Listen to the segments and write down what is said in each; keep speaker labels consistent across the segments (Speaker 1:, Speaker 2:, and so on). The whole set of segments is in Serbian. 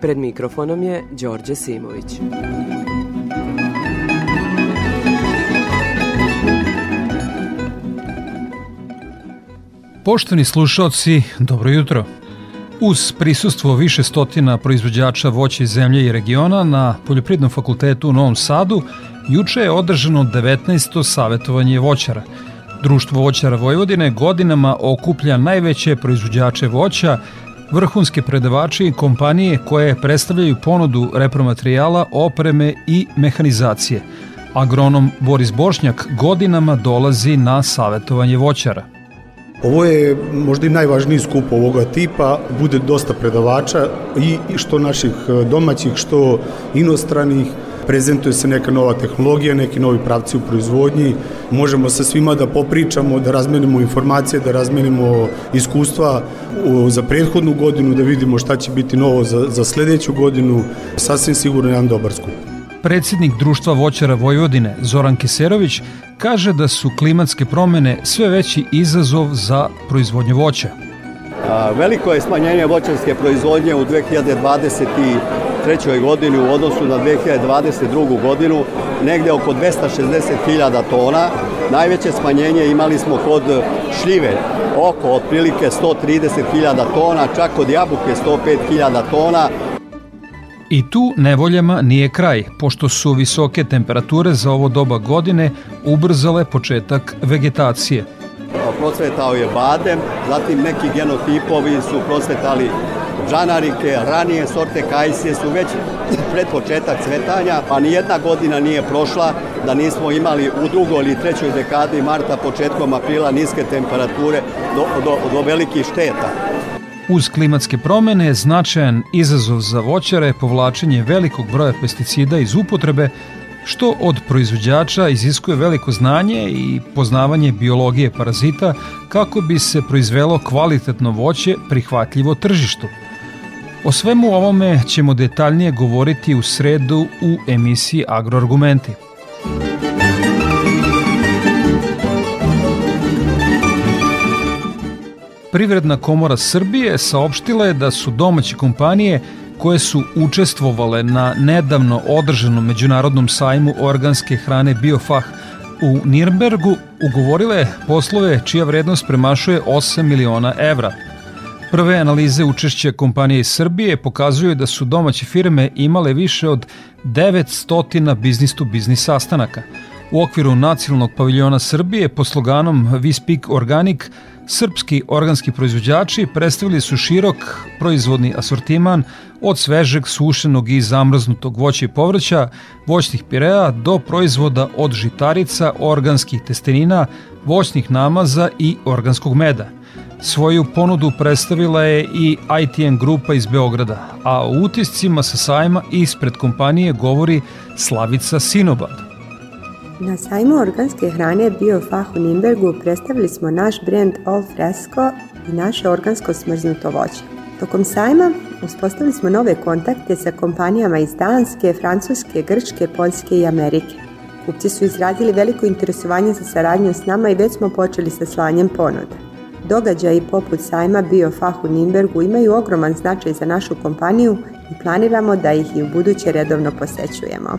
Speaker 1: Pred mikrofonom je Đorđe Simović.
Speaker 2: Poštovni slušalci, dobro jutro. Uz prisustvo više stotina proizvođača voća iz zemlje i regiona na Poljoprivrednom fakultetu u Novom Sadu juče je održano 19. savjetovanje voćara. Društvo voćara Vojvodine godinama okuplja najveće proizvođače voća, vrhunske predavače i kompanije koje predstavljaju ponudu repromaterijala, opreme i mehanizacije. Agronom Boris Bošnjak godinama dolazi na savjetovanje voćara –
Speaker 3: Ovo je možda i najvažniji skup ovoga tipa, bude dosta predavača i što naših domaćih, što inostranih, prezentuje se neka nova tehnologija, neki novi pravci u proizvodnji, možemo sa svima da popričamo, da razmenimo informacije, da razmenimo iskustva za prethodnu godinu, da vidimo šta će biti novo za, za sledeću godinu, sasvim sigurno jedan dobar skup.
Speaker 2: Predsednik Društva voćara Vojvodine Zoran Keserović kaže da su klimatske promene sve veći izazov za proizvodnju voća.
Speaker 4: Veliko je smanjenje voćarske proizvodnje u 2023. godini u odnosu na 2022. godinu, negde oko 260.000 tona. Najveće smanjenje imali smo kod šljive, oko otprilike 130.000 tona, čak kod jabuke 105.000 tona,
Speaker 2: I tu nevoljama nije kraj, pošto su visoke temperature za ovo doba godine ubrzale početak vegetacije.
Speaker 4: Procvetao je badem, zatim neki genotipovi su procvetali džanarike, ranije sorte kajsije su već pred početak cvetanja, pa ni jedna godina nije prošla da nismo imali u drugoj ili trećoj dekadi marta, početkom aprila niske temperature do, do, do velikih šteta.
Speaker 2: Uz klimatske promene, značajan izazov za voćare je povlačenje velikog broja pesticida iz upotrebe, što od proizvođača iziskuje veliko znanje i poznavanje biologije parazita kako bi se proizvelo kvalitetno voće prihvatljivo tržištu. O svemu ovome ćemo detaljnije govoriti u sredu u emisiji Agroargumenti. Privredna komora Srbije saopštila je da su domaće kompanije koje su učestvovale na nedavno održanom međunarodnom sajmu organske hrane Biofah u Nirnbergu ugovorile poslove čija vrednost premašuje 8 miliona evra. Prve analize učešća kompanije iz Srbije pokazuju da su domaće firme imale više od 900 biznis to biznis sastanaka. U okviru nacionalnog paviljona Srbije po sloganom We Speak Organic Srpski organski proizvođači predstavili su širok proizvodni asortiman od svežeg, sušenog i zamrznutog voća i povrća, voćnih pirea do proizvoda od žitarica, organskih testenina, voćnih namaza i organskog meda. Svoju ponudu predstavila je i ITN grupa iz Beograda, a u utiscima sa sajma ispred kompanije govori Slavica Sinobad.
Speaker 5: Na sajmu organske hrane BioFah u Nimbergu predstavili smo naš brend All Fresco i naše organsko smrznuto voće. Tokom sajma uspostavili smo nove kontakte sa kompanijama iz Danske, Francuske, Grčke, Poljske i Amerike. Kupci su izrazili veliko interesovanje za saradnju s nama i već smo počeli sa slanjem ponuda. Događaji poput sajma BioFah u Nimbergu imaju ogroman značaj za našu kompaniju i planiramo da ih i u buduće redovno posećujemo.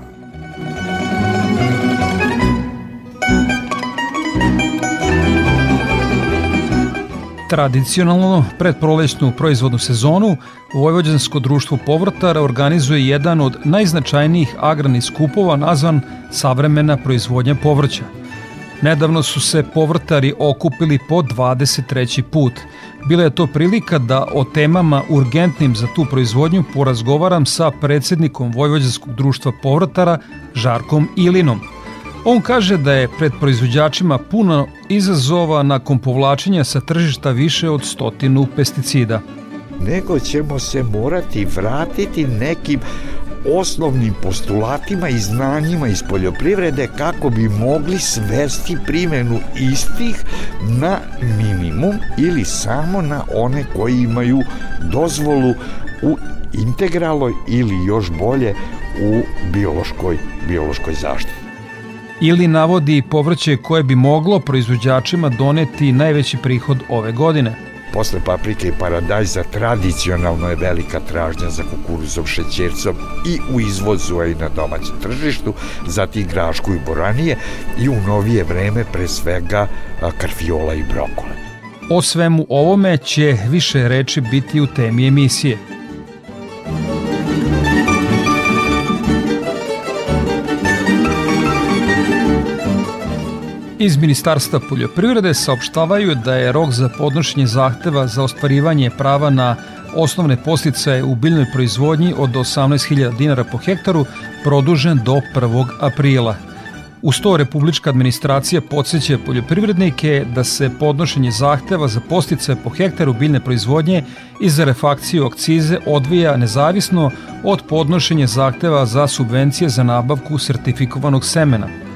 Speaker 2: Tradicionalno, pred prolećnu proizvodnu sezonu, Vojvođansko društvo povrtara organizuje jedan od najznačajnijih agrarnih skupova nazvan Savremena proizvodnja povrća. Nedavno su se povrtari okupili po 23. put. Bila je to prilika da o temama urgentnim za tu proizvodnju porazgovaram sa predsednikom Vojvođanskog društva povrtara Žarkom Ilinom – On kaže da je pred proizvođačima puno izazova nakon povlačenja sa tržišta više od stotinu pesticida.
Speaker 6: Nego ćemo se morati vratiti nekim osnovnim postulatima i znanjima iz poljoprivrede kako bi mogli svesti primenu istih na minimum ili samo na one koji imaju dozvolu u integraloj ili još bolje u biološkoj, biološkoj zaštiti.
Speaker 2: Ili navodi povrće koje bi moglo proizvođačima doneti najveći prihod ove godine –
Speaker 6: Posle paprike i paradajza tradicionalno je velika tražnja za kukuruzom, šećercom i u izvozu, a i na domaćem tržištu, zatim grašku i boranije i u novije vreme pre svega karfiola i brokole.
Speaker 2: O svemu ovome će više reči biti u temi emisije – Iz Ministarstva poljoprivrede saopštavaju da je rok za podnošenje zahteva za ostvarivanje prava na osnovne posticaje u biljnoj proizvodnji od 18.000 dinara po hektaru produžen do 1. aprila. Uz to Republička administracija podsjeća poljoprivrednike da se podnošenje zahteva za posticaje po hektaru biljne proizvodnje i za refakciju akcize odvija nezavisno od podnošenja zahteva za subvencije za nabavku sertifikovanog semena –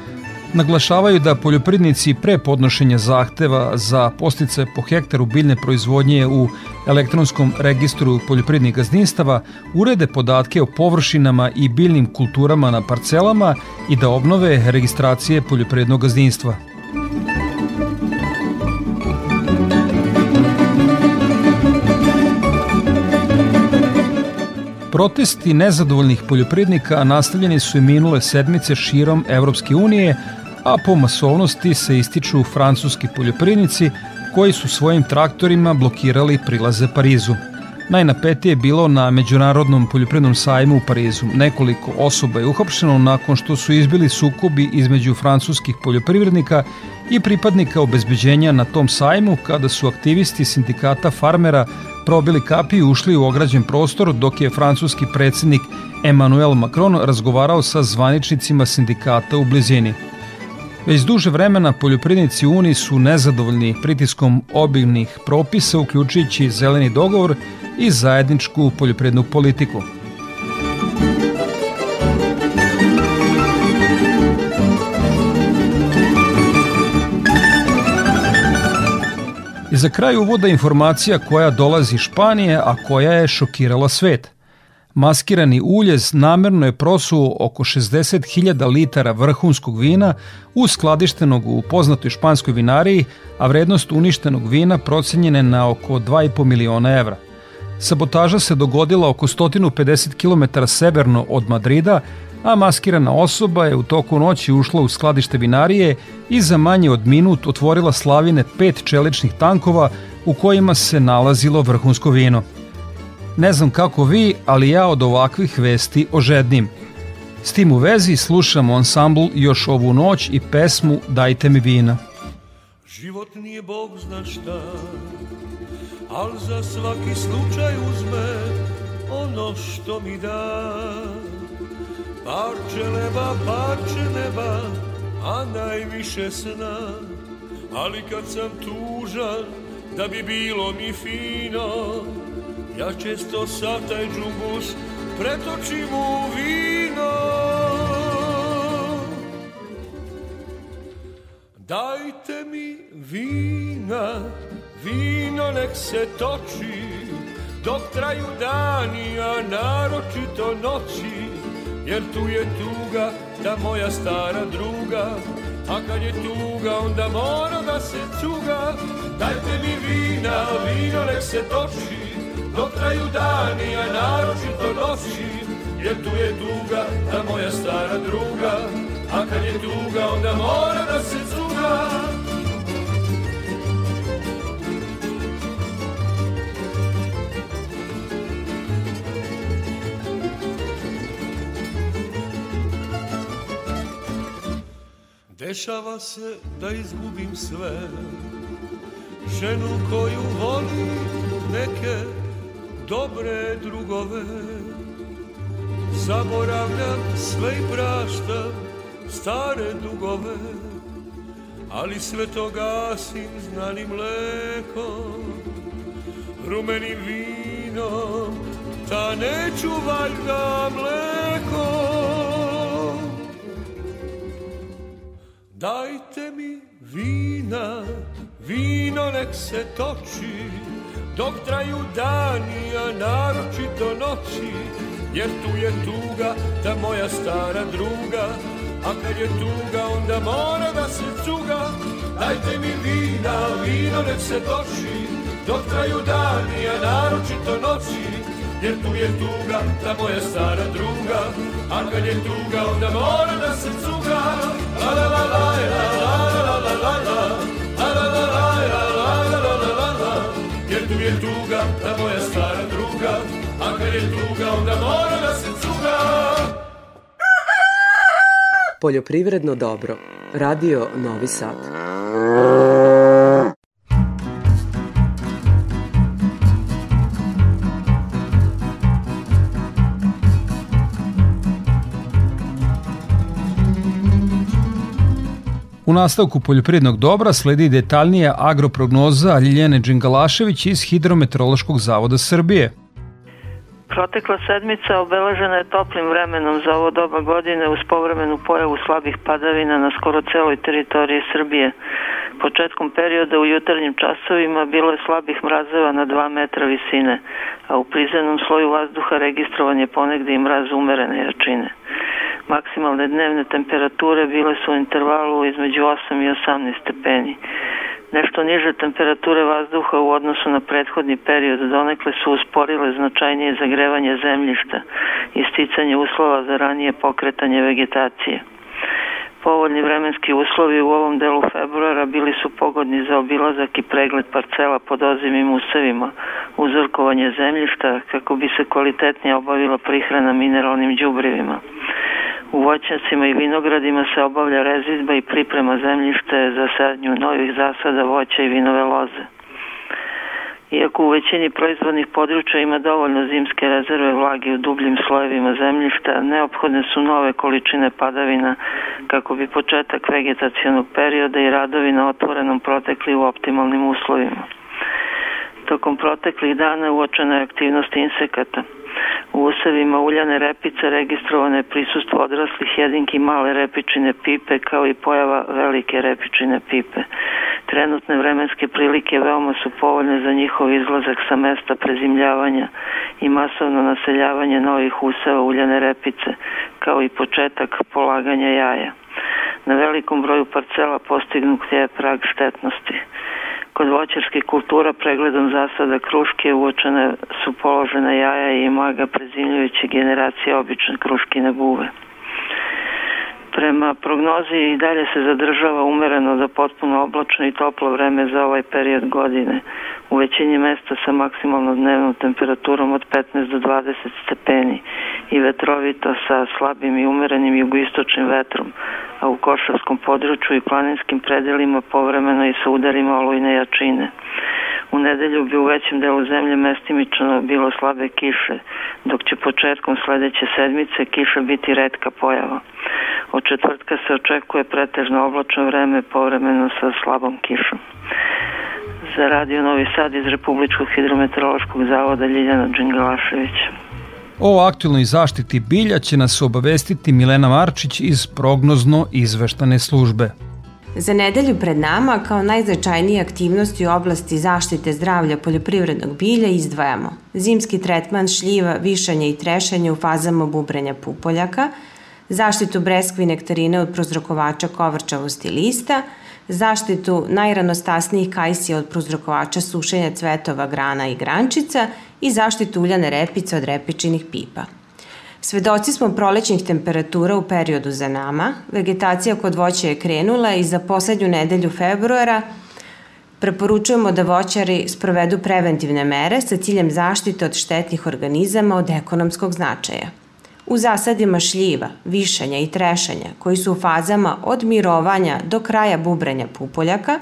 Speaker 2: Naglašavaju da poljoprivrednici pre podnošenja zahteva za postice po hektaru biljne proizvodnje u elektronskom registru poljoprivrednih gazdinstava urede podatke o površinama i biljnim kulturama na parcelama i da obnove registracije poljoprivrednog gazdinstva. Protesti nezadovoljnih poljoprivrednika nastavljeni su i minule sedmice širom Evropske unije, a po masovnosti se ističu francuski poljoprivrednici koji su svojim traktorima blokirali prilaze Parizu. Najnapetije je bilo na Međunarodnom poljoprivrednom sajmu u Parizu. Nekoliko osoba je uhapšeno nakon što su izbili sukobi između francuskih poljoprivrednika i pripadnika obezbeđenja na tom sajmu kada su aktivisti sindikata farmera probili kapi i ušli u ograđen prostor dok je francuski predsednik Emmanuel Macron razgovarao sa zvaničnicima sindikata u blizini. Već duže vremena poljoprivrednici Uniji su nezadovoljni pritiskom obivnih propisa, uključujući zeleni dogovor i zajedničku poljoprivrednu politiku. I za kraj uvoda informacija koja dolazi iz Španije, a koja je šokirala svet – Maskirani uljez namerno je prosuo oko 60.000 litara vrhunskog vina uskladištenog u poznatoj španskoj vinariji, a vrednost uništenog vina procenjena na oko 2,5 miliona evra. Sabotaža se dogodila oko 150 km severno od Madrida, a maskirana osoba je u toku noći ušla u skladište vinarije i za manje od minut otvorila slavine pet čeličnih tankova u kojima se nalazilo vrhunsko vino. Ne znam kako vi, ali ja od ovakvih vesti ožednim. S tim u vezi slušamo ansambl još ovu noć i pesmu Dajte mi vina.
Speaker 7: Život nije Bog zna šta, al za svaki slučaj uzme ono što mi da. Parče neba, parče neba, a najviše sna, ali kad sam tužan, da bi bilo mi fino, Ja često sa taj džumbus pretočim u vino. Dajte mi vina, vino nek se toči Dok traju dani, a naročito noći Jer tu je tuga, ta moja stara druga A kad je tuga, onda mora da se cuga. Dajte mi vina, vino nek se toči dok traju dani, a naročito noći, jer tu je tuga, ta moja stara druga, a kad je tuga, onda mora da se cuga. Dešava se da izgubim sve, ženu koju volim, neke dobre drugove Zaboravljam sve i praštam stare dugove Ali sve to gasim znanim mlekom Rumenim vinom Ta neću valjda mlekom. Dajte mi vina, vino nek se toči dok traju dani, a naročito noći, jer tu je tuga, ta moja stara druga, a kad je tuga, onda mora da se cuga. Dajte mi vina, vino nek se toči, dok traju dani, a naročito noći, jer tu je tuga, ta moja stara druga, a kad je tuga, onda mora da se cuga. La la la la la la la la la la la la la la je tuga, ta moja stara druga, a kad je tuga, onda mora da se cuga.
Speaker 1: Poljoprivredno dobro. Radio Novi Sad.
Speaker 2: U nastavku poljoprivrednog dobra sledi detaljnija agroprognoza Ljiljene Đingalašević iz Hidrometeorološkog zavoda Srbije.
Speaker 8: Protekla sedmica obeležena je toplim vremenom za ovo doba godine uz povremenu pojavu slabih padavina na skoro celoj teritoriji Srbije. Početkom perioda u jutarnjim časovima bilo je slabih mrazeva na 2 metra visine, a u prizemnom sloju vazduha registrovan je ponegde i mraz umerene jačine. Maksimalne dnevne temperature bile su u intervalu između 8 i 18 stepeni. Nešto niže temperature vazduha u odnosu na prethodni period donekle su usporile značajnije zagrevanje zemljišta i sticanje uslova za ranije pokretanje vegetacije. Povoljni vremenski uslovi u ovom delu februara bili su pogodni za obilazak i pregled parcela pod ozimim usevima, uzorkovanje zemljišta kako bi se kvalitetnije obavila prihrana mineralnim đubrivima. U voćnjacima i vinogradima se obavlja rezidba i priprema zemljište za sadnju novih zasada voća i vinove loze. Iako u većini proizvodnih područja ima dovoljno zimske rezerve vlage u dubljim slojevima zemljišta, neophodne su nove količine padavina kako bi početak vegetacijonog perioda i radovi na otvorenom protekli u optimalnim uslovima. Tokom proteklih dana uočena je aktivnost insekata – U usevima uljane repice registrovane je prisustvo odraslih jedinki male repičine pipe kao i pojava velike repičine pipe. Trenutne vremenske prilike veoma su povoljne za njihov izlazak sa mesta prezimljavanja i masovno naseljavanje novih useva uljane repice, kao i početak polaganja jaja. Na velikom broju parcela postignut je prag štetnosti. Kod voćarskih kultura pregledom zasada kruške uočene su položena jaja i maga prezimljujuće generacije obične kruškine buve. Prema prognozi i dalje se zadržava umereno da potpuno oblačno i toplo vreme za ovaj period godine. U većini mesta sa maksimalnom dnevnom temperaturom od 15 do 20 stepeni i vetrovito sa slabim i umerenim jugoistočnim vetrom, a u Košavskom području i planinskim predelima povremeno i sa udarima olujne jačine. U nedelju bi u većem delu zemlje mestimično bilo slabe kiše, dok će početkom sledeće sedmice kiša biti redka pojava. Od četvrtka se očekuje pretežno oblačno vreme povremeno sa slabom kišom. Za Radio Novi Sad iz Republičkog hidrometeorološkog zavoda Ljiljana Đingalašević.
Speaker 2: O aktualnoj zaštiti bilja će nas obavestiti Milena Marčić iz prognozno izveštane službe.
Speaker 9: Za nedelju pred nama kao najznačajnije aktivnosti u oblasti zaštite zdravlja poljoprivrednog bilja izdvajamo zimski tretman šljiva, višanja i trešanja u fazama bubrenja pupoljaka, zaštitu breskvi nektarine od prozrokovača kovrčavosti lista, zaštitu najranostasnijih kajsija od prozrokovača sušenja cvetova, grana i grančica i zaštitu uljane repice od repičinih pipa. Svedoci smo prolećnih temperatura u periodu za nama, vegetacija kod voća je krenula i za poslednju nedelju februara preporučujemo da voćari sprovedu preventivne mere sa ciljem zaštite od štetnih organizama od ekonomskog značaja. U zasadima šljiva, višanja i trešanja, koji su u fazama od mirovanja do kraja bubrenja pupoljaka,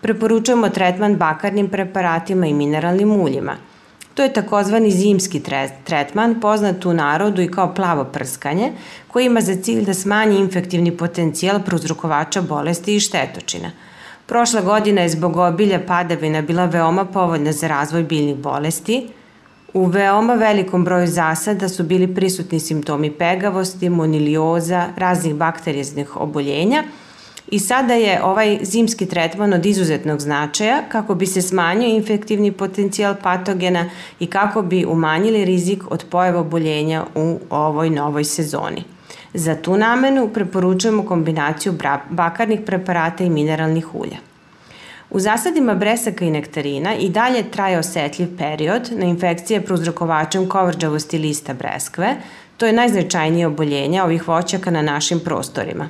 Speaker 9: preporučujemo tretman bakarnim preparatima i mineralnim uljima – To je takozvani zimski tretman, poznat u narodu i kao plavo prskanje, koji ima za cilj da smanji infektivni potencijal prouzrokovača bolesti i štetočina. Prošla godina je zbog obilja padavina bila veoma povoljna za razvoj biljnih bolesti. U veoma velikom broju zasada su bili prisutni simptomi pegavosti, monilioza, raznih bakterijeznih oboljenja I sada je ovaj zimski tretman od izuzetnog značaja kako bi se smanjio infektivni potencijal patogena i kako bi umanjili rizik od pojava oboljenja u ovoj novoj sezoni. Za tu namenu preporučujemo kombinaciju bakarnih preparata i mineralnih ulja. U zasadima bresaka i nektarina i dalje traje osetljiv period na infekcije prouzrokovačem kovrđavosti lista breskve, to je najznačajnije oboljenje ovih voćaka na našim prostorima.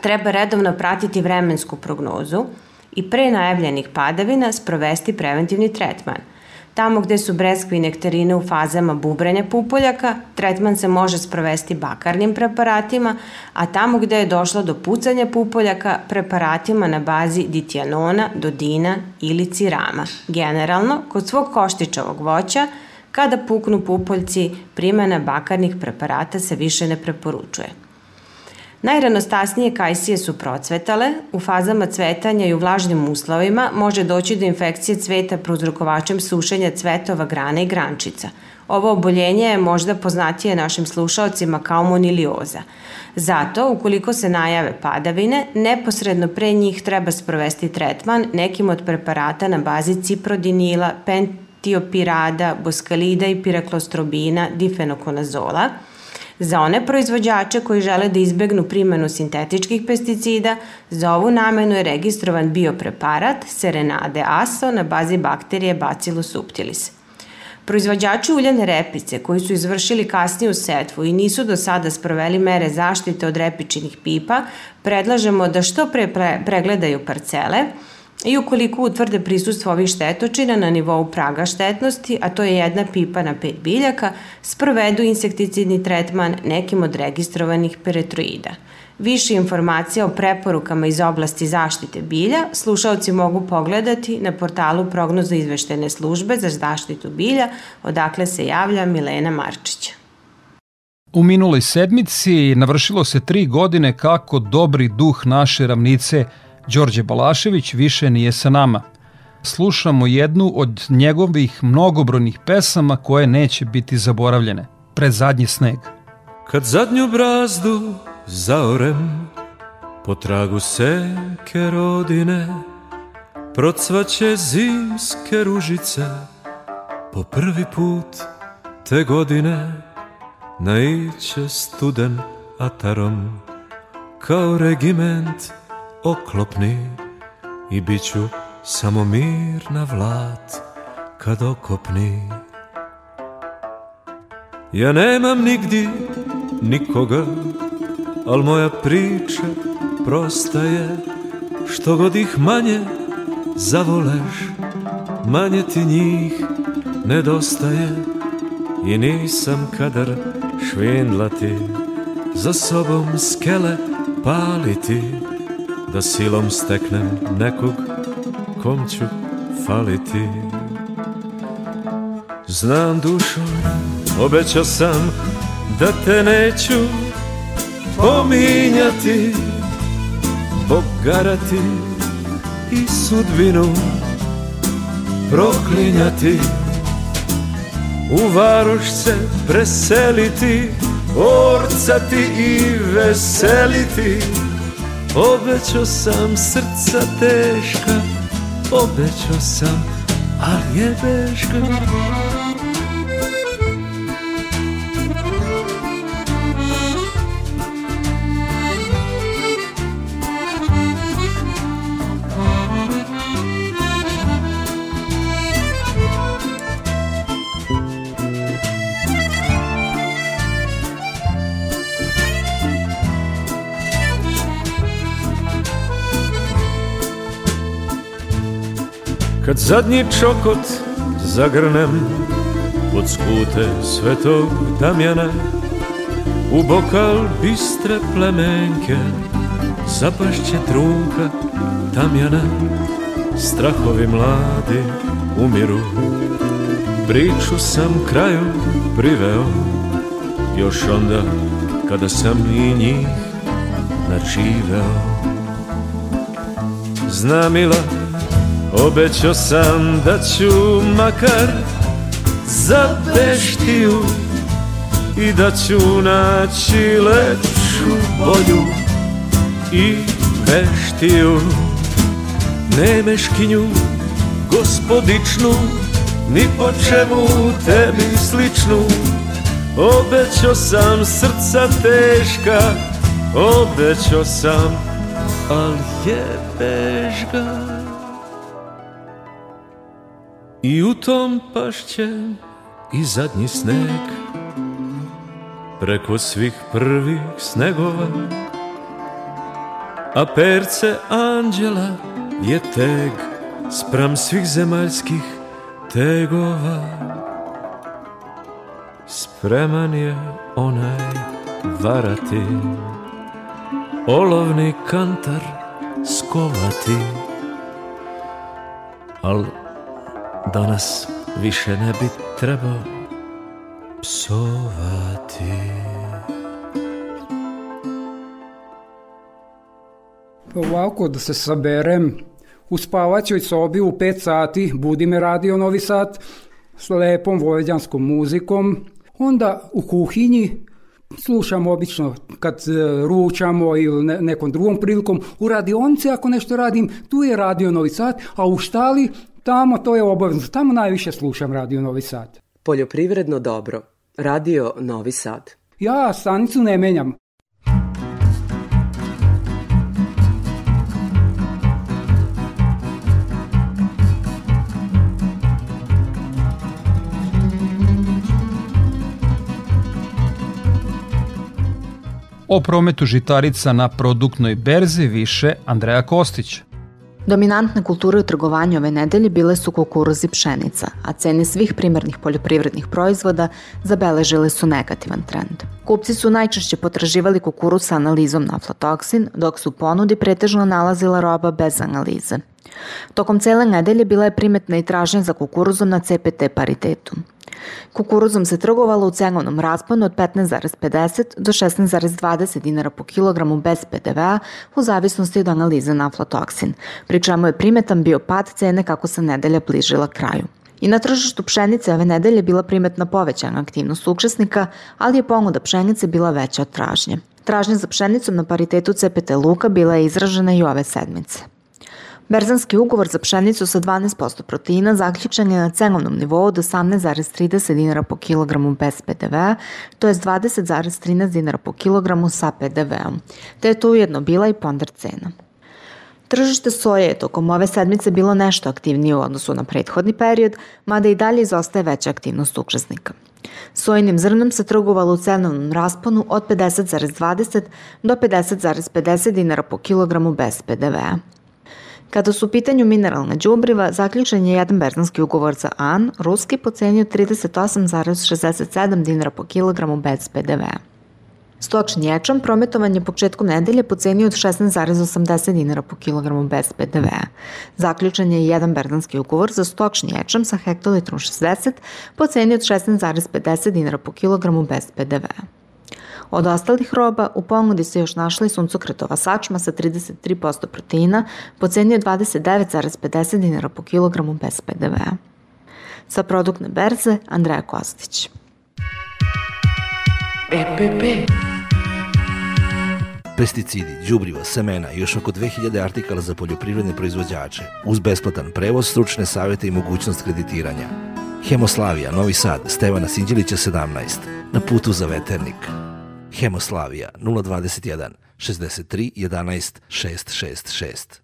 Speaker 9: Treba redovno pratiti vremensku prognozu i pre najavljenih padavina sprovesti preventivni tretman – Tamo gde su breskve i nektarine u fazama bubrenja pupoljaka, tretman se može sprovesti bakarnim preparatima, a tamo gde je došlo do pucanja pupoljaka, preparatima na bazi ditjanona, dodina ili cirama. Generalno, kod svog koštičavog voća, kada puknu pupoljci, primjena bakarnih preparata se više ne preporučuje. Najranostasnije kajsije su procvetale, u fazama cvetanja i u vlažnim uslovima može doći do infekcije cveta prouzrokovačem sušenja cvetova, grana i grančica. Ovo oboljenje je možda poznatije našim slušalcima kao monilioza. Zato, ukoliko se najave padavine, neposredno pre njih treba sprovesti tretman nekim od preparata na bazi ciprodinila, pentiopirada, boskalida i piraklostrobina, difenokonazola – Za one proizvođače koji žele da izbegnu primenu sintetičkih pesticida, za ovu namenu je registrovan biopreparat Serenade ASO na bazi bakterije Bacillus subtilis. Proizvođači uljane repice koji su izvršili kasniju setvu i nisu do sada sproveli mere zaštite od repičinih pipa, predlažemo da što pre pregledaju parcele, I ukoliko utvrde prisustvo ovih štetočina na nivou praga štetnosti, a to je jedna pipa na pet biljaka, sprovedu insekticidni tretman nekim od registrovanih peretroida. Više informacija o preporukama iz oblasti zaštite bilja slušalci mogu pogledati na portalu prognoza izveštene službe za zaštitu bilja, odakle se javlja Milena Marčića.
Speaker 2: U minuloj sedmici navršilo se tri godine kako dobri duh naše ravnice – Đorđe Balašević više nije sa nama. Slušamo jednu od njegovih mnogobrojnih pesama koje neće biti zaboravljene. Pred zadnji sneg.
Speaker 10: Kad zadnju brazdu zaorem Po tragu senke rodine Procvaće zimske ružice Po prvi put te godine Naiće studen atarom Kao regiment oklopni i bit ću samo mirna vlat kad okopni. Ja nemam nigdi nikoga, al moja priča prosta je, što god ih manje zavoleš, manje ti njih nedostaje. I nisam kadar švindlati, za sobom skele paliti da silom steknem nekog kom ću faliti. Znam dušo, obećao sam da te neću pominjati Pogarati i sudbinu proklinjati U varoš se preseliti, orcati i veseliti Obećao sam srca teška Obećao sam, ali je beška Kad zadnji čokot zagrnem Pod skute svetog Damjana U bokal bistre plemenke Zapašće trunka Damjana. Strahovi mladi umiru Priču sam kraju priveo Još onda kada sam i njih načiveo. Zna mila Obećao sam da ću makar za beštiju I da ću naći lepšu bolju i
Speaker 7: veštiju, nemeškinju, gospodičnu, ni po čemu tebi sličnu. Obećao sam srca teška, obećao sam, al jebeš ga. I u tom pašće i zadnji sneg, preko svih prvih snegova, a perce anđela je teg spram svih zemaljskih tegova. Spreman je onaj varati, olovni kantar skovati, al danas više ne bi trebao psovati.
Speaker 11: Ovako da se saberem, u spavaćoj sobi u 5 sati budi me radio Novi Sad s lepom vojvođanskom muzikom, onda u kuhinji slušam obično kad e, ručamo ili ne, nekom drugom prilikom, u radionici ako nešto radim, tu je radio Novi Sad, a u štali tamo to je obavezno, tamo najviše slušam radio Novi Sad.
Speaker 1: Poljoprivredno dobro. Radio Novi Sad.
Speaker 11: Ja stanicu ne menjam.
Speaker 2: O prometu žitarica na produktnoj berzi više Andreja Kostić.
Speaker 12: Dominantne kulture u trgovanju ove nedelje bile su kukuruz i pšenica, a cene svih primarnih poljoprivrednih proizvoda zabeležile su negativan trend. Kupci su najčešće potraživali kukuruz sa analizom na aflatoksin, dok su ponudi pretežno nalazila roba bez analize. Tokom cele nedelje bila je primetna i tražnja za kukuruzom na CPT paritetu. Kukuruzom se trgovalo u cenovnom rasponu od 15,50 do 16,20 dinara po kilogramu bez PDV-a u zavisnosti od analize na aflatoksin, pri čemu je primetan bio pad cene kako se nedelja bližila kraju. I na tržištu pšenice ove nedelje bila primetna povećana aktivnost učesnika, ali je ponuda pšenice bila veća od tražnje. Tražnja za pšenicom na paritetu CPT luka bila je izražena i ove sedmice. Berzanski ugovor za pšenicu sa 12% proteina zaključen je na cenovnom nivou od 18,30 dinara po kilogramu bez PDV-a, to je 20,13 dinara po kilogramu sa PDV-om, te je to ujedno bila i ponder cena. Tržište soje je tokom ove sedmice bilo nešto aktivnije u odnosu na prethodni period, mada i dalje izostaje veća aktivnost učesnika. Sojinim zrnom se trgovalo u cenovnom rasponu od 50,20 do 50,50 dinara po kilogramu bez PDV-a. Kada su u pitanju mineralna đubriva, zaključen je jedan berzanski ugovor za AN, ruski po ceni od 38,67 dinara po kilogramu bez PDV-a. Stočni ječam prometovan je početkom nedelje po ceni od 16,80 dinara po kilogramu bez PDV-a. Zaključen je jedan berzanski ugovor za stočni ječam sa hektolitrom 60 po ceni od 16,50 dinara po kilogramu bez PDV-a. Od ostalih roba u ponudi se još našla i suncokretova sačma sa 33% proteina po ceni od 29,50 dinara po kilogramu bez PDV-a. Sa produktne berze Andreja Kostić.
Speaker 13: EPP pesticidi, đubriva, semena i još oko 2000 artikala za poljoprivredne proizvođače, uz besplatan prevoz, stručne savete i mogućnost kreditiranja. Hemoslavija, Novi Sad, Stevana Sinđelića 17, na putu za veternik. Hemoslavija 021 63 11 666.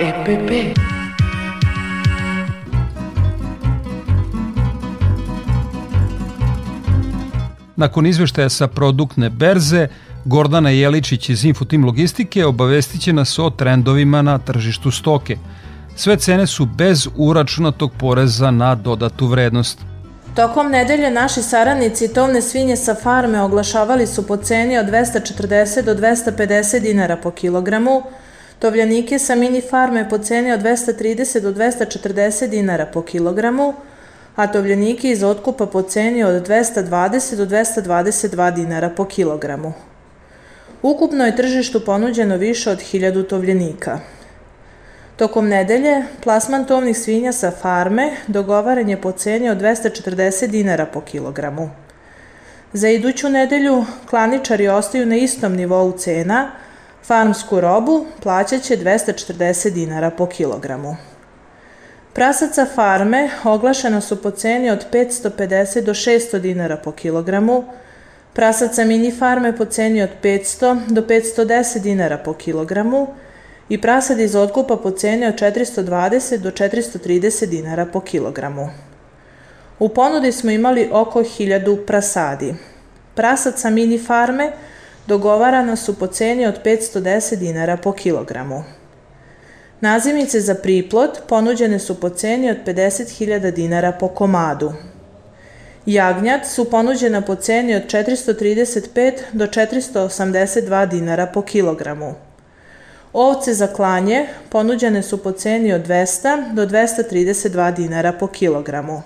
Speaker 13: EPP
Speaker 2: Nakon izveštaja sa produktne berze, Gordana Jeličić iz Infotim Logistike obavestiće nas o trendovima na tržištu stoke. Sve cene su bez uračunatog poreza na dodatu vrednost.
Speaker 14: Tokom nedelje naši saradnici tovne svinje sa farme oglašavali su po ceni od 240 do 250 dinara po kilogramu, tovljanike sa mini farme po ceni od 230 do 240 dinara po kilogramu, a tovljanike iz otkupa po ceni od 220 do 222 dinara po kilogramu. Ukupno je tržištu ponuđeno više od 1000 tovljenika. Tokom nedelje, plasman tovnih svinja sa farme dogovaran je po ceni od 240 dinara po kilogramu. Za iduću nedelju klaničari ostaju na istom nivou cena, Farmsku robu plaćat će 240 dinara po kilogramu. Prasaca farme oglašena su po ceni od 550 do 600 dinara po kilogramu, prasaca mini farme po ceni od 500 do 510 dinara po kilogramu i prasad iz otkupa po ceni od 420 do 430 dinara po kilogramu. U ponudi smo imali oko 1000 prasadi. Prasaca mini farme dogovarana su po ceni od 510 dinara po kilogramu. Nazimice za priplot ponuđene su po ceni od 50.000 dinara po komadu. Jagnjad su ponuđena po ceni od 435 do 482 dinara po kilogramu. Ovce za klanje ponuđene su po ceni od 200 do 232 dinara po kilogramu.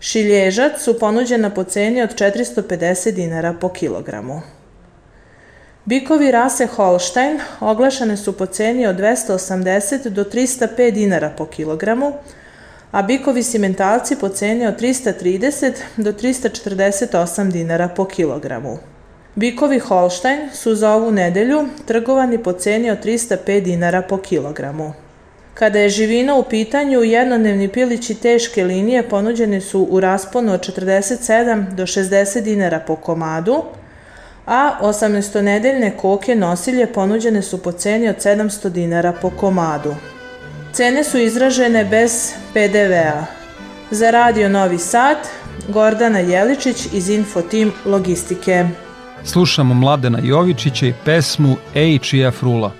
Speaker 14: Šilježac su ponuđena po ceni od 450 dinara po kilogramu. Bikovi rase Holstein oglašane su po ceni od 280 do 305 dinara po kilogramu, a bikovi simentalci po ceni od 330 do 348 dinara po kilogramu. Bikovi Holstein su za ovu nedelju trgovani po ceni od 305 dinara po kilogramu. Kada je živina u pitanju, jednodnevni pilići teške linije ponuđeni su u rasponu od 47 do 60 dinara po komadu, a 18-nedeljne koke nosilje ponuđene su po ceni od 700 dinara po komadu. Cene su izražene bez PDV-a. Za Radio Novi Sad, Gordana Jeličić iz Infotim Logistike.
Speaker 2: Slušamo Mladena Jovičića i pesmu Ej čija frula.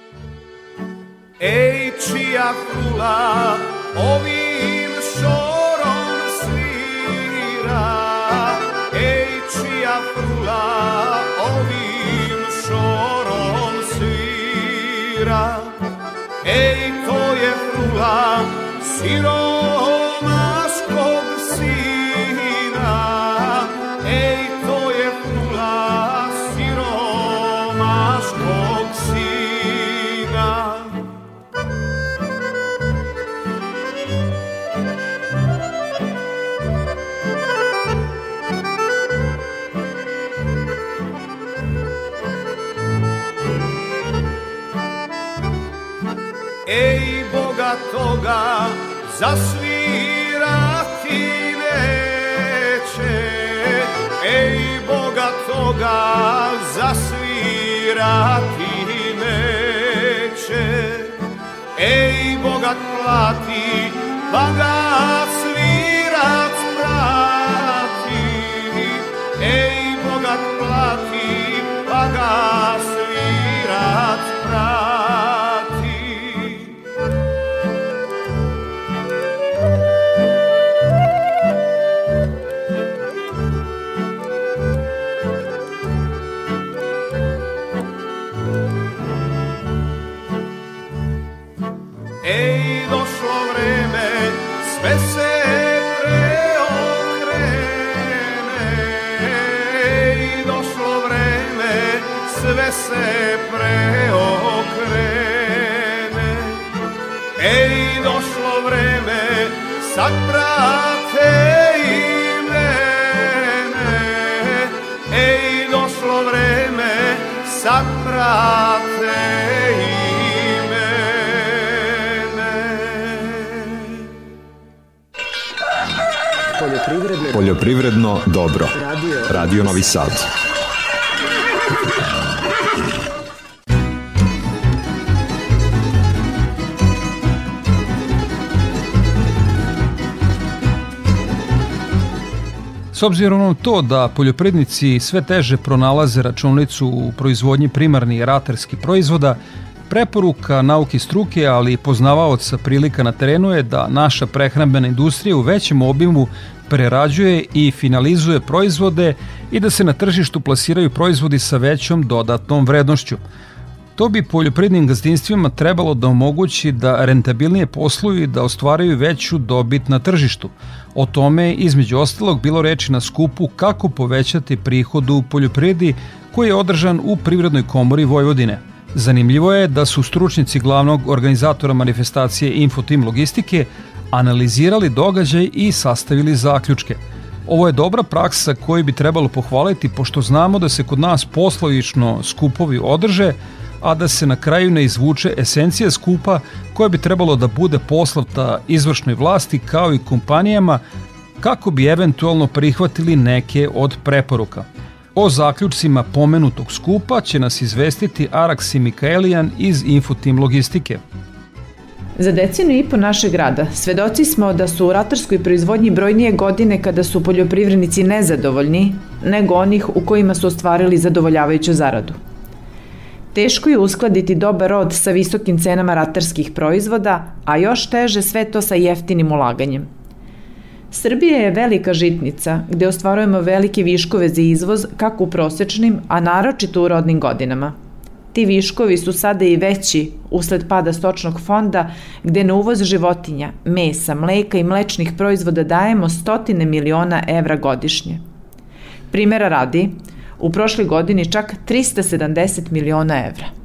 Speaker 15: Ej čija frula ovim šorom svira Ej čija frula ovim šorom svira Ej to je frula siromaškog toga zasvirati neće. Ej Boga toga zasvirati neće. Ej Boga plati pa ga svirac prati Ej Boga plati pa ga svirac Sad.
Speaker 2: S obzirom na to da poljoprivrednici sve teže pronalaze računicu u proizvodnji primarnih ratarskih proizvoda, preporuka nauke struke, ali i poznavaoca prilika na terenu je da naša prehrambena industrija u većem obimu prerađuje i finalizuje proizvode i da se na tržištu plasiraju proizvodi sa većom dodatnom vrednošću. To bi poljoprivrednim gazdinstvima trebalo da omogući da rentabilnije posluju i da ostvaraju veću dobit na tržištu. O tome je između ostalog bilo reči na skupu kako povećati prihod u poljoprivredi koji je održan u Privrednoj komori Vojvodine. Zanimljivo je da su stručnici glavnog organizatora manifestacije Infotim Logistike analizirali događaj i sastavili zaključke. Ovo je dobra praksa koju bi trebalo pohvaliti pošto znamo da se kod nas poslovično skupovi održe, a da se na kraju ne izvuče esencija skupa koja bi trebalo da bude poslavta izvršnoj vlasti kao i kompanijama kako bi eventualno prihvatili neke od preporuka. O zaključcima pomenutog skupa će nas izvestiti Araksi Mikaelijan iz Infotim Logistike.
Speaker 16: Za decinu i po našeg grada svedoci smo da su u ratarskoj proizvodnji brojnije godine kada su poljoprivrednici nezadovoljni nego onih u kojima su ostvarili zadovoljavajuću zaradu. Teško je uskladiti dobar rod sa visokim cenama ratarskih proizvoda, a još teže sve to sa jeftinim ulaganjem. Srbija je velika žitnica gde ostvarujemo velike viškove za izvoz kako u prosečnim, a naročito u rodnim godinama – Ti viškovi su sada i veći usled pada stočnog fonda, gde na uvoz životinja, mesa, mleka i mlečnih proizvoda dajemo stotine miliona evra godišnje. Primera radi, u prošloj godini čak 370 miliona evra.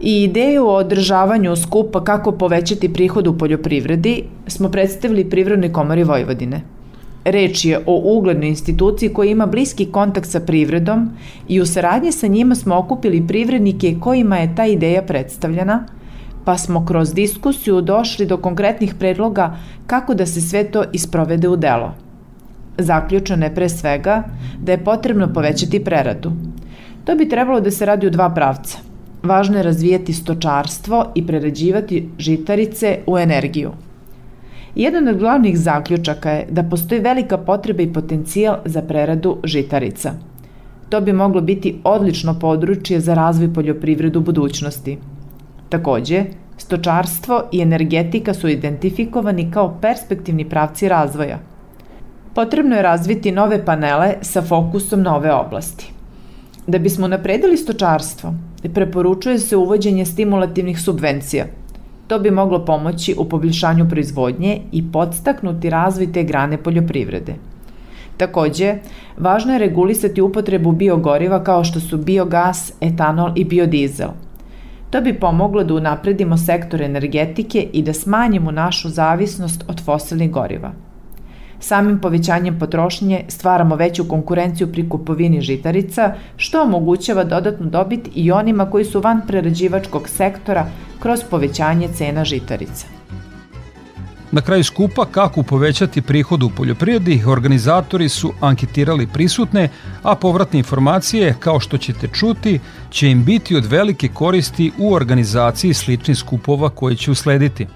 Speaker 16: I ideju o održavanju skupa kako povećati prihod u poljoprivredi smo predstavili Privrednoj komori Vojvodine – Reč je o uglednoj instituciji koja ima bliski kontakt sa privredom i u saradnji sa njima smo okupili privrednike kojima je ta ideja predstavljena, pa smo kroz diskusiju došli do konkretnih predloga kako da se sve to isprovede u delo. Zaključeno je pre svega da je potrebno povećati preradu. To bi trebalo da se radi u dva pravca. Važno je razvijati stočarstvo i prerađivati žitarice u energiju – Jedan od glavnih zaključaka je da postoji velika potreba i potencijal za preradu žitarica. To bi moglo biti odlično područje za razvoj poljoprivredu budućnosti. Takođe, stočarstvo i energetika su identifikovani kao perspektivni pravci razvoja. Potrebno je razviti nove panele sa fokusom na ove oblasti. Da bismo napredili stočarstvo, preporučuje se uvođenje stimulativnih subvencija – To bi moglo pomoći u poboljšanju proizvodnje i podstaknuti razvoj te grane poljoprivrede. Takođe, važno je regulisati upotrebu biogoriva kao što su biogas, etanol i biodizel. To bi pomoglo da unapredimo sektor energetike i da smanjimo našu zavisnost od fosilnih goriva. Samim povećanjem potrošnje stvaramo veću konkurenciju pri kupovini žitarica, što omogućava dodatnu dobit i onima koji su van prerađivačkog sektora kroz povećanje cena žitarica.
Speaker 2: Na kraju skupa kako povećati prihod u poljoprivredi, organizatori su anketirali prisutne, a povratne informacije, kao što ćete čuti, će im biti od velike koristi u organizaciji sličnih skupova koje će uslediti.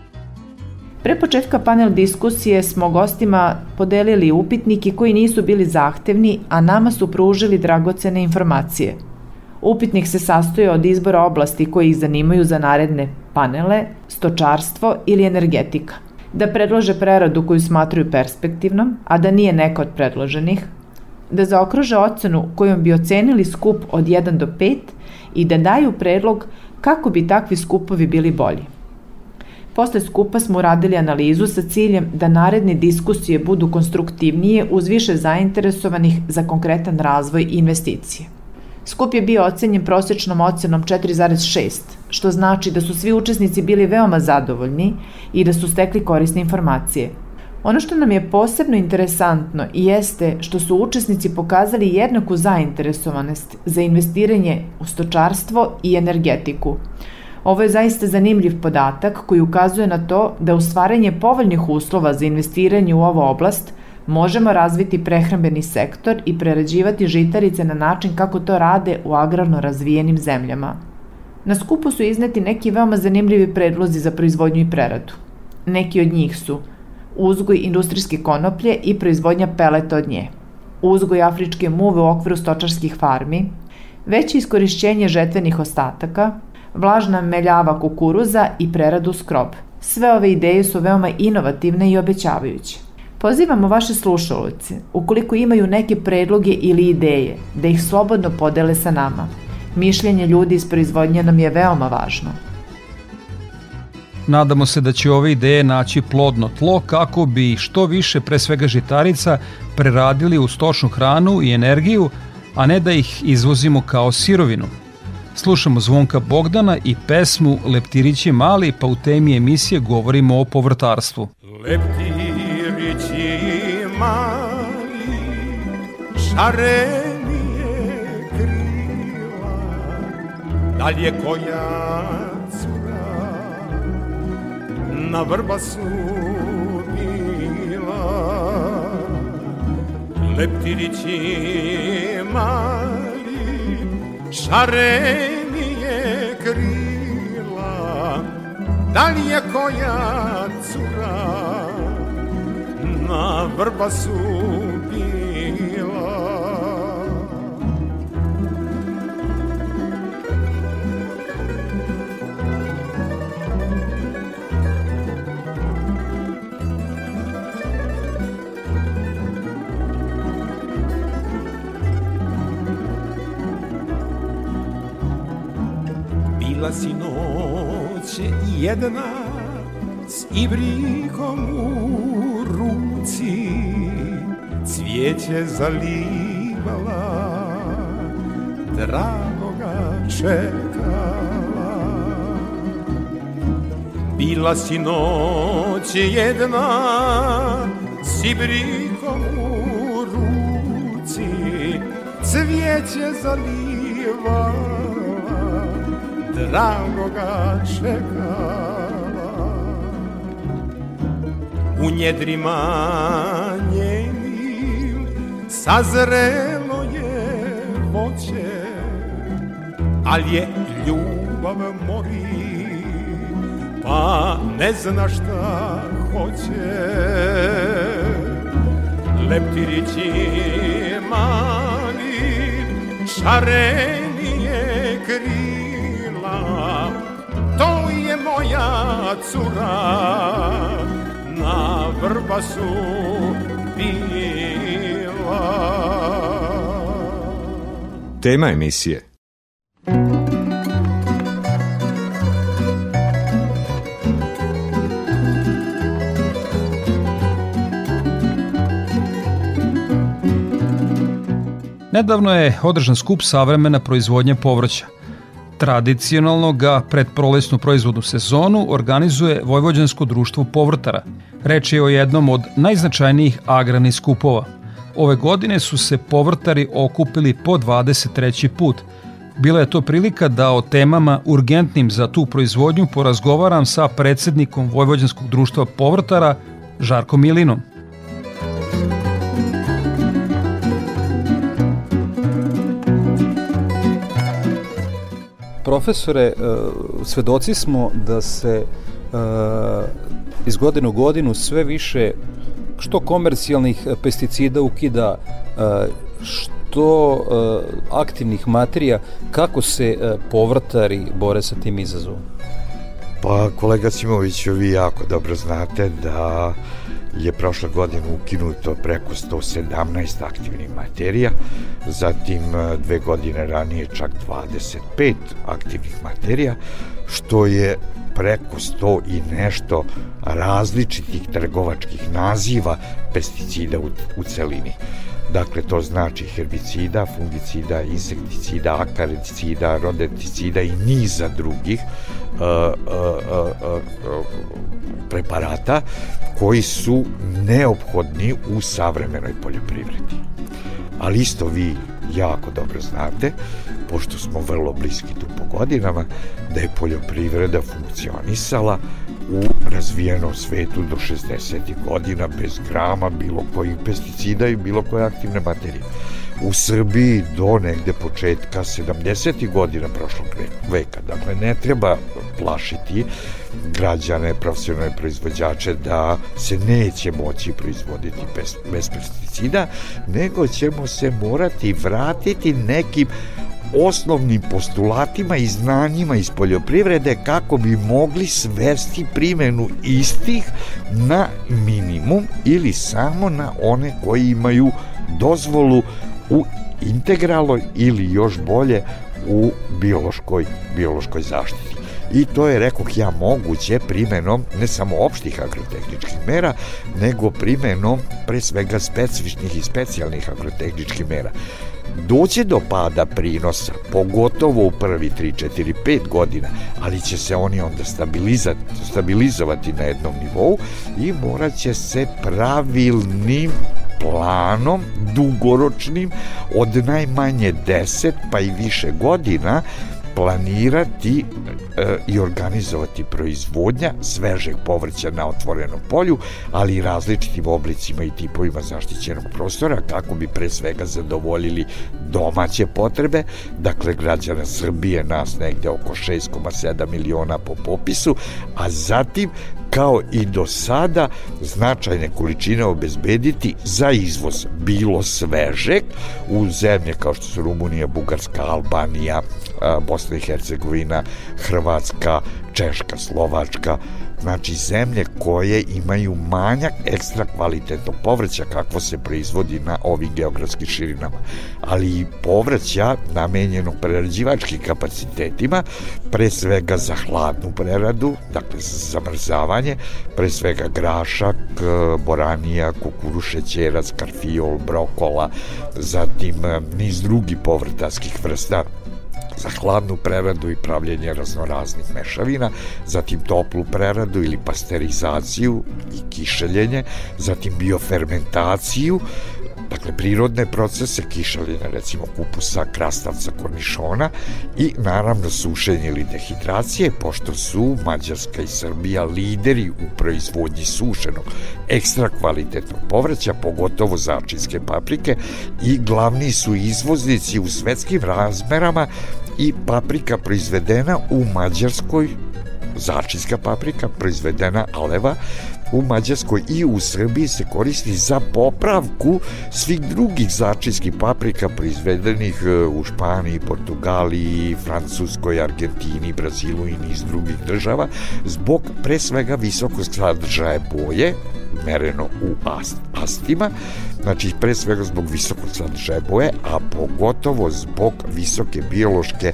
Speaker 16: Pre početka panel diskusije smo gostima podelili upitnike koji nisu bili zahtevni, a nama su pružili dragocene informacije. Upitnik se sastoje od izbora oblasti koji ih zanimaju za naredne panele, stočarstvo ili energetika. Da predlože preradu koju smatruju perspektivnom, a da nije neka od predloženih, da zaokruže ocenu kojom bi ocenili skup od 1 do 5 i da daju predlog kako bi takvi skupovi bili bolji. Posle skupa smo uradili analizu sa ciljem da naredne diskusije budu konstruktivnije uz više zainteresovanih za konkretan razvoj i investicije. Skup je bio ocenjen prosečnom ocenom 4,6, što znači da su svi učesnici bili veoma zadovoljni i da su stekli korisne informacije. Ono što nam je posebno interesantno jeste što su učesnici pokazali jednaku zainteresovanost za investiranje u stočarstvo i energetiku, Ovo je zaista zanimljiv podatak koji ukazuje na to da u stvaranje povoljnih uslova za investiranje u ovu oblast možemo razviti prehrambeni sektor i prerađivati žitarice na način kako to rade u agrarno razvijenim zemljama. Na skupu su izneti neki veoma zanimljivi predlozi za proizvodnju i preradu. Neki od njih su uzgoj industrijske konoplje i proizvodnja peleta od nje, uzgoj afričke muve u okviru stočarskih farmi, veće iskorišćenje žetvenih ostataka, vlažna meljava kukuruza i preradu skrob. Sve ove ideje su veoma inovativne i obećavajuće. Pozivamo vaše slušalce, ukoliko imaju neke predloge ili ideje, da ih slobodno podele sa nama. Mišljenje ljudi iz proizvodnje nam je veoma važno.
Speaker 2: Nadamo se da će ove ideje naći plodno tlo kako bi što više pre svega žitarica preradili u stočnu hranu i energiju, a ne da ih izvozimo kao sirovinu – Slušamo Zvonka Bogdana i pesmu Leptirići mali, pa u temi emisije govorimo o povrtarstvu.
Speaker 7: Leptirići mali, šarenije krila,
Speaker 15: da li je koja cura na vrbasu bila leptirići mali šarenije krila da li je koja cura? Na vrbasu Bila si noć jedna s ibrikom u ruci Cvijeće zalivala, dragoga čekala. Bila si noć jedna s ibrikom u ruci Cvijeće zalivala dragoga čekala U njedrima njenim sazrelo je voće Al je ljubav mori pa ne zna šta hoće. Leptirići mali šarenije krije moja cura na vrbasu bila.
Speaker 17: Tema emisije
Speaker 2: Nedavno je održan skup savremena proizvodnja povrća – Tradicionalno ga pred prolesnu proizvodnu sezonu organizuje Vojvođansko društvo povrtara. Reč je o jednom od najznačajnijih agrarnih skupova. Ove godine su se povrtari okupili po 23. put. Bila je to prilika da o temama urgentnim za tu proizvodnju porazgovaram sa predsednikom Vojvođanskog društva povrtara Žarkom Milinom.
Speaker 18: Profesore, e, svedoci smo da se e, iz godine u godinu sve više što komercijalnih pesticida ukida, e, što aktivnih materija, kako se povrtari bore sa tim izazovom?
Speaker 6: Pa kolega Simoviću, vi jako dobro znate da je prošle godine ukinuto preko 117 aktivnih materija, zatim e, dve godine ranije čak 25 aktivnih materija, što je preko 100 i nešto različitih trgovačkih naziva pesticida u, u celini. Dakle, to znači herbicida, fungicida, insekticida, akarecida, rodenticida i niza drugih preparata koji su neophodni u savremenoj poljoprivredi. Ali isto vi jako dobro znate, pošto smo vrlo bliski tu po godinama, da je poljoprivreda funkcionisala u razvijenom svetu do 60. godina bez grama bilo kojih pesticida i bilo koje aktivne materije. U Srbiji do negde početka 70. godina prošlog veka. Dakle, ne treba plašiti građane, profesionalne proizvođače da se neće moći proizvoditi bez, bez pesticida, nego ćemo se morati vratiti nekim osnovnim postulatima i znanjima iz poljoprivrede kako bi mogli svesti primenu istih na minimum ili samo na one koji imaju dozvolu u integralnoj ili još bolje u biološkoj, biološkoj zaštiti. I to je, rekoh ja, moguće primenom ne samo opštih agrotehničkih mera, nego primenom pre svega specifičnih i specijalnih agrotehničkih mera doće do pada prinosa, pogotovo u prvi 3, 4, 5 godina, ali će se oni onda stabilizovati na jednom nivou i morat će se pravilnim planom, dugoročnim, od najmanje 10 pa i više godina, planirati e, i organizovati proizvodnja svežeg povrća na otvorenom polju, ali i različitim oblicima i tipovima zaštićenog prostora kako bi pre svega zadovoljili domaće potrebe, dakle građana Srbije nas negde oko 6,7 miliona po popisu, a zatim kao i do sada značajne količine obezbediti za izvoz bilo svežeg u zemlje kao što su Rumunija, Bugarska, Albanija, Bosna i Hercegovina, Hrvatska, Češka, Slovačka, znači zemlje koje imaju manjak ekstra kvalitetnog povrća kakvo se proizvodi na ovih geografskih širinama, ali i povrća namenjeno prerađivačkim kapacitetima, pre svega za hladnu preradu, dakle za zamrzavanje, pre svega grašak, boranija, kukuruš, šećerac, karfiol, brokola, zatim niz drugih povrtarskih vrsta za hladnu preradu i pravljenje raznoraznih mešavina, zatim toplu preradu ili pasterizaciju i kišeljenje, zatim biofermentaciju, dakle prirodne procese kišeljene recimo kupusa, krastavca, kornišona i naravno sušenje ili dehidracije pošto su Mađarska i Srbija lideri u proizvodnji sušenog ekstra kvalitetnog povrća, pogotovo začinske paprike i glavni su izvoznici u svetskim razmerama i paprika proizvedena u Mađarskoj začinska paprika proizvedena aleva u Mađarskoj i u Srbiji se koristi za popravku svih drugih začinskih paprika proizvedenih e, u Španiji, Portugaliji, Francuskoj, Argentini, Brazilu i niz drugih država zbog pre svega visokog sadržaja boje mereno u ast, astima, znači pre svega zbog visokog sadržaja boje, a pogotovo zbog visoke biološke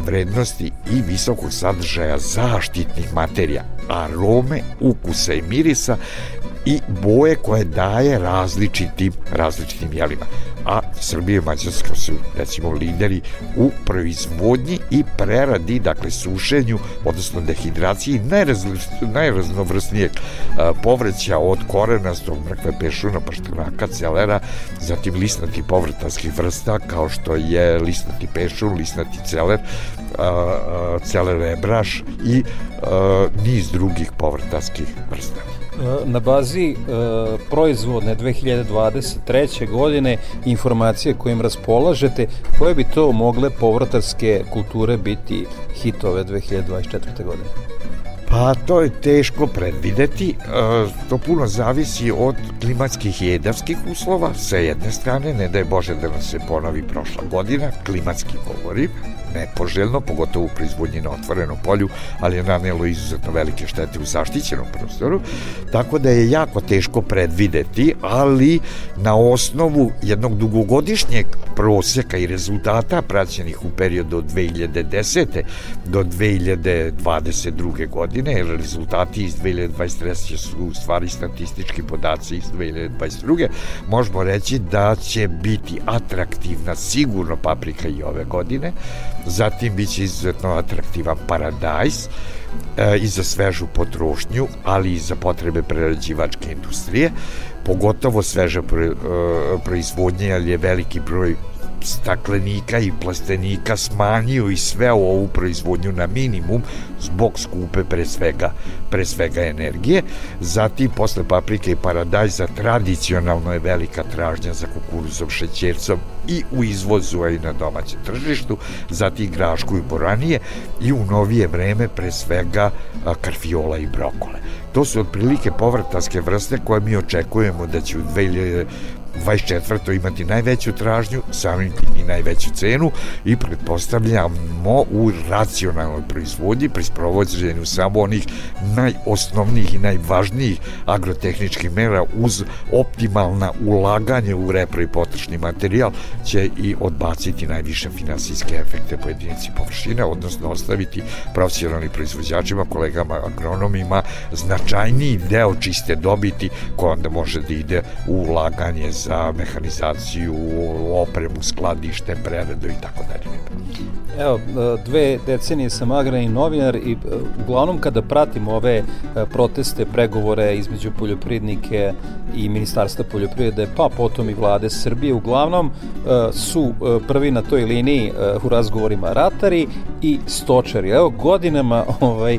Speaker 6: vrednosti i visokog sadržaja zaštitnih materija, arome, ukusa i mirisa i boje koje daje različitim, različitim jelima. A Srbija i Mađarska su recimo lideri u proizvodnji i preradi, dakle sušenju, odnosno dehidraciji najraznovrsnijeg povrća od korenastog mrkve pešuna, paštenaka, celera, zatim lisnati povrtarskih vrsta kao što je lisnati pešun, lisnati celer, celer rebraš i niz drugih povrtarskih vrsta
Speaker 19: na bazi e, proizvodne 2023. godine informacije kojim raspolažete, koje bi to mogle povrtarske kulture biti hitove 2024. godine?
Speaker 6: Pa to je teško predvideti, e, to puno zavisi od klimatskih i jedavskih uslova, sa jedne strane, ne da je Bože da nam se ponovi prošla godina, klimatski govorim, nepoželjno, pogotovo u proizvodnji na otvorenom polju, ali je nanelo izuzetno velike štete u zaštićenom prostoru, tako da je jako teško predvideti, ali na osnovu jednog dugogodišnjeg proseka i rezultata praćenih u periodu od 2010. do 2022. godine, jer rezultati iz 2023. su u stvari statistički podaci iz 2022. možemo reći da će biti atraktivna sigurno paprika i ove godine, zatim biće izuzetno atraktivan paradajz e, i za svežu potrošnju, ali i za potrebe prerađivačke industrije, pogotovo sveža pro, e, proizvodnje, ali je veliki broj staklenika i plastenika smanjio i sve ovu proizvodnju na minimum zbog skupe pre svega, pre svega energije. Zatim, posle paprike i paradajza, tradicionalno je velika tražnja za kukuruzom, šećercom i u izvozu, a i na domaćem tržištu, zatim grašku i boranije i u novije vreme pre svega karfiola i brokole. To su otprilike povrtarske vrste koje mi očekujemo da će u 2000 24. imati najveću tražnju, samim tim i najveću cenu i pretpostavljamo u racionalnoj proizvodnji pri sprovođenju samo onih najosnovnijih i najvažnijih agrotehničkih mera uz optimalna ulaganje u repro i potrošni materijal će i odbaciti najviše finansijske efekte po jedinici površine, odnosno ostaviti profesionalnim proizvođačima, kolegama agronomima značajniji deo čiste dobiti koja onda može da ide u ulaganje za mehanizaciju, opremu, skladište, preradu i tako dalje.
Speaker 19: Evo, dve decenije sam agrani novinar i uglavnom kada pratim ove proteste, pregovore između poljoprivrednike i Ministarstva poljoprivrede, pa potom i vlade Srbije, uglavnom su prvi na toj liniji u razgovorima ratari i stočari. Evo, godinama ovaj,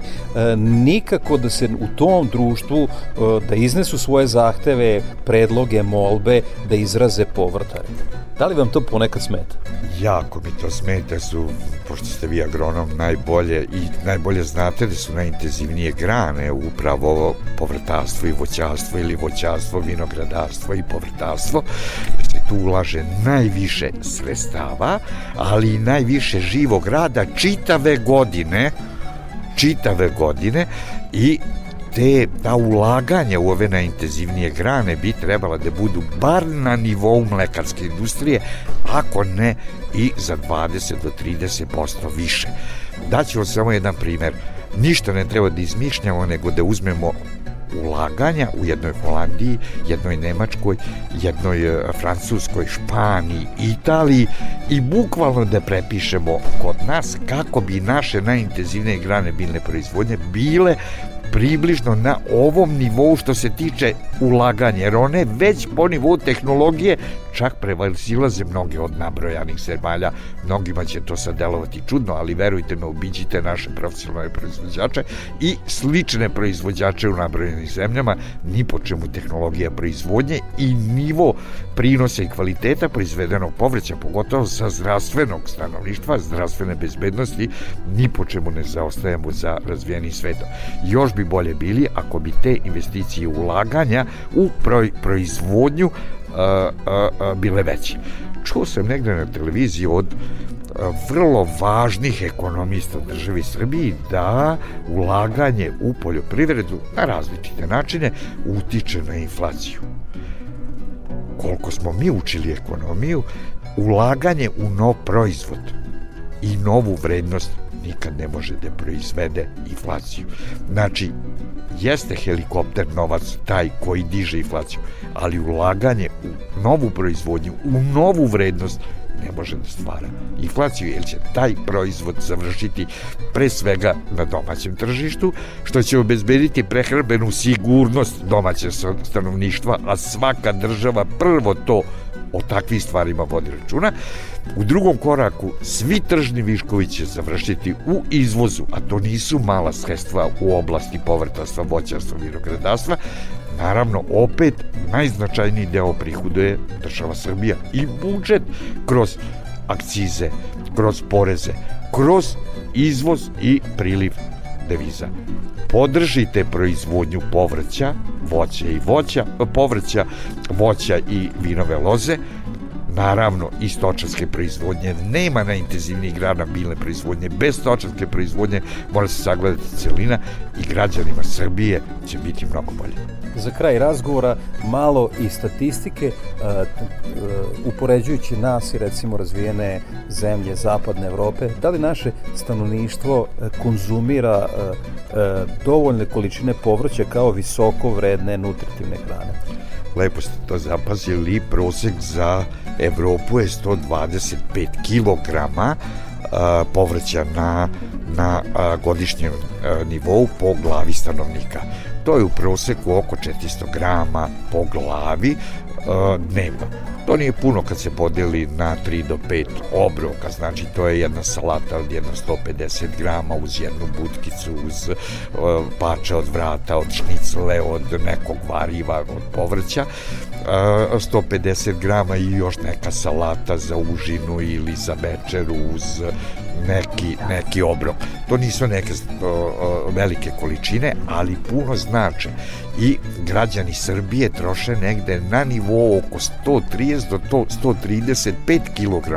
Speaker 19: nikako da se u tom društvu da iznesu svoje zahteve, predloge, molbe, da izraze povrtare. Da li vam to ponekad smeta?
Speaker 6: Jako mi to smeta su, pošto ste vi agronom, najbolje i najbolje znate da su najintenzivnije grane upravo ovo povrtarstvo i voćarstvo ili voćarstvo, vinogradarstvo i povrtarstvo. Se tu ulaže najviše sredstava, ali i najviše živog rada čitave godine čitave godine i te, ta ulaganja u ove najintenzivnije grane bi trebala da budu bar na nivou mlekarske industrije, ako ne i za 20 do 30% više. Daću vam samo jedan primer. Ništa ne treba da izmišljamo, nego da uzmemo ulaganja u jednoj Holandiji, jednoj Nemačkoj, jednoj e, Francuskoj, Španiji, Italiji i bukvalno da prepišemo kod nas kako bi naše najintenzivnije grane biljne proizvodnje bile približno na ovom nivou što se tiče ulaganja, jer one već po nivou tehnologije čak prevazilaze mnoge od nabrojanih zemalja. Mnogima će to sad delovati čudno, ali verujte me, obiđite naše profesionalne proizvođače i slične proizvođače u nabrojanim zemljama, ni po čemu tehnologija proizvodnje i nivo prinosa i kvaliteta proizvedenog povrća, pogotovo sa zdravstvenog stanovništva, zdravstvene bezbednosti, ni po čemu ne zaostajemo za razvijenim svetom. Još bi bolje bili ako bi te investicije ulaganja u proizvodnju a, a, a, bile veće. Čuo sam negde na televiziji od vrlo važnih ekonomista državi Srbiji da ulaganje u poljoprivredu na različite načine utiče na inflaciju. Koliko smo mi učili ekonomiju, ulaganje u nov proizvod i novu vrednost nikad ne može da proizvede inflaciju. Znači, jeste helikopter novac taj koji diže inflaciju, ali ulaganje u novu proizvodnju, u novu vrednost ne može da stvara inflaciju, jer će taj proizvod završiti pre svega na domaćem tržištu, što će obezbediti prehrabenu sigurnost domaće stanovništva, a svaka država prvo to o takvim stvarima vodi računa. U drugom koraku svi tržni viškovi će završiti u izvozu, a to nisu mala sredstva u oblasti povrtarstva, voćarstva, vinogradarstva, Naravno, opet najznačajniji deo prihoduje država Srbija i budžet kroz akcize, kroz poreze, kroz izvoz i priliv deviza. Podržite proizvodnju povrća, voća i voća, povrća, voća i vinove loze, naravno i stočarske proizvodnje. Nema najintenzivnijih grana biljne proizvodnje. Bez stočarske proizvodnje mora se sagledati celina i građanima Srbije će biti mnogo bolje.
Speaker 19: Za kraj razgovora malo i statistike upoređujući nas i recimo razvijene zemlje zapadne Evrope, da li naše stanovništvo konzumira dovoljne količine povrća kao visoko vredne nutritivne hrane?
Speaker 6: Lepo ste to zapazili, prosek za Evropu je 125 kg povrća na, na godišnjem nivou po glavi stanovnika. To je u proseku oko 400 grama po glavi dnevno. To nije puno kad se podeli na 3 do 5 obroka, znači to je jedna salata od jedno 150 grama uz jednu butkicu, uz pače od vrata, od šnicle, od nekog variva, od povrća, 150 grama i još neka salata za užinu ili za večeru uz neki, neki obrok. To nisu neke velike količine, ali puno znače. I građani Srbije troše negde na nivou oko 130 do to 135 kg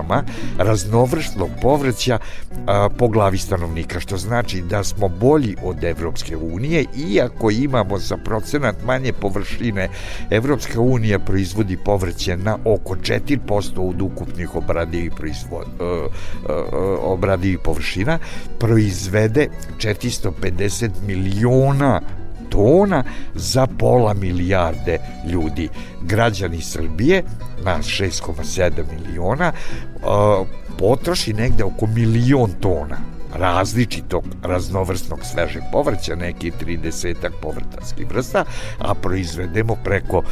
Speaker 6: raznovrstnog povrća a, po glavi stanovnika, što znači da smo bolji od Evropske unije, iako imamo za procenat manje površine, Evropska unija proizvodi povrće na oko 4% od ukupnih obradivih proizvod, obradivih površina, proizvede 450 miliona tona za pola milijarde ljudi. Građani Srbije, nas 6,7 miliona, potroši negde oko milion tona različitog raznovrsnog svežeg povrća, neki 30 povrtarskih vrsta, a proizvedemo preko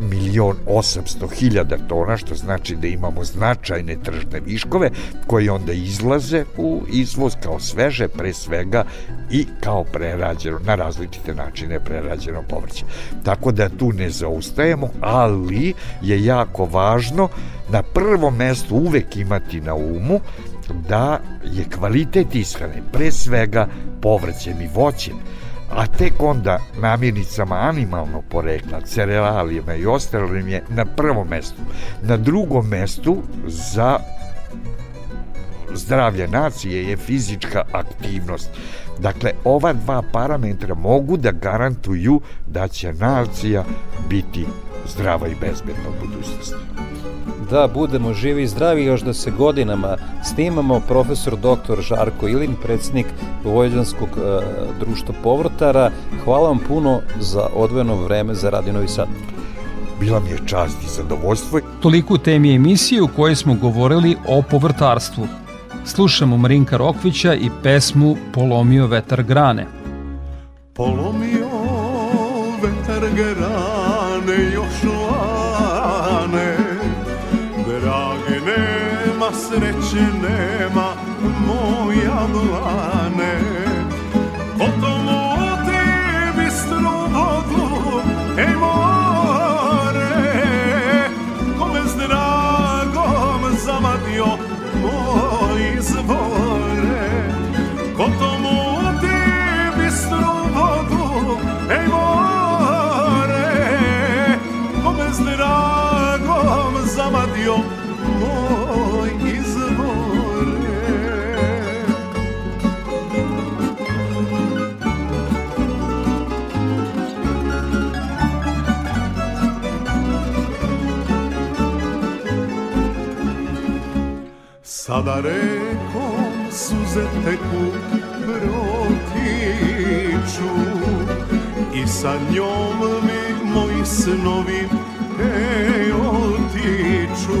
Speaker 6: milion 800 hiljada tona, što znači da imamo značajne tržne viškove koji onda izlaze u izvoz kao sveže, pre svega i kao prerađeno, na različite načine prerađeno povrće. Tako da tu ne zaustajemo, ali je jako važno na prvom mestu uvek imati na umu da je kvalitet ishrane pre svega povrćem i voćem, a tek onda namirnicama animalnog porekla, cerealijama i ostalim je na prvom mestu. Na drugom mestu za zdravlje nacije je fizička aktivnost. Dakle, ova dva parametra mogu da garantuju da će nacija biti zdrava i bezbedna u budućnosti
Speaker 19: da budemo živi i zdravi još da se godinama snimamo. Profesor dr. Žarko Ilin, predsednik Vojvođanskog e, društva povrtara. Hvala vam puno za odvojeno vreme za Radio Novi Sad.
Speaker 6: Bila mi je čast i zadovoljstvo.
Speaker 2: Toliko u temi emisije u kojoj smo govorili o povrtarstvu. Slušamo Marinka Rokvića i pesmu Polomio vetar grane.
Speaker 7: Polomio vetar grane još sreće nema moja mlane Potom u tebi strubodu, ej more Kome s dragom zamadio moj izvore Sada rekom suze teku protiču I sa njom mi moji snovi ej otiču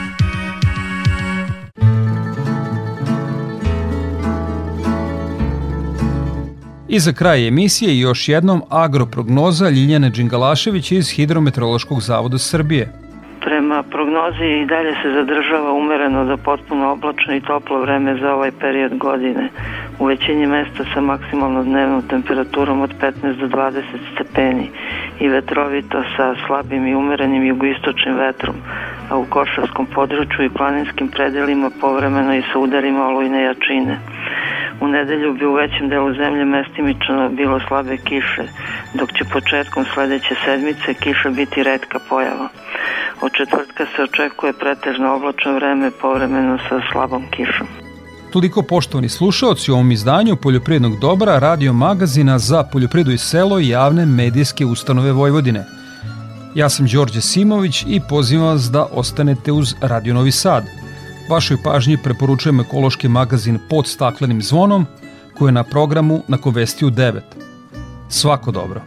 Speaker 2: I za kraj emisije još jednom agroprognoza Ljiljane Đingalašević iz Hidrometeorološkog zavoda Srbije.
Speaker 8: Prema prognozi i dalje se zadržava umereno do potpuno oblačno i toplo vreme za ovaj period godine. U većini mesta sa maksimalnom dnevnom temperaturom od 15 do 20 stepeni i vetrovito sa slabim i umerenim jugoistočnim vetrom, a u košarskom području i planinskim predelima povremeno i sa udarima olujne jačine. U nedelju bi u većem delu zemlje mestimično bilo slabe kiše, dok će početkom sledeće sedmice kiša biti redka pojava. Od četvrtka se očekuje pretežno oblačno vreme povremeno sa slabom kišom.
Speaker 2: Toliko poštovani slušaoci u ovom izdanju Poljoprivrednog dobra radio magazina za poljoprivredu i selo i javne medijske ustanove Vojvodine. Ja sam Đorđe Simović i pozivam vas da ostanete uz Radio Novi Sad. Vašoj pažnji preporučujem ekološki magazin pod staklenim zvonom koji je na programu na Kovestiju 9. Svako dobro.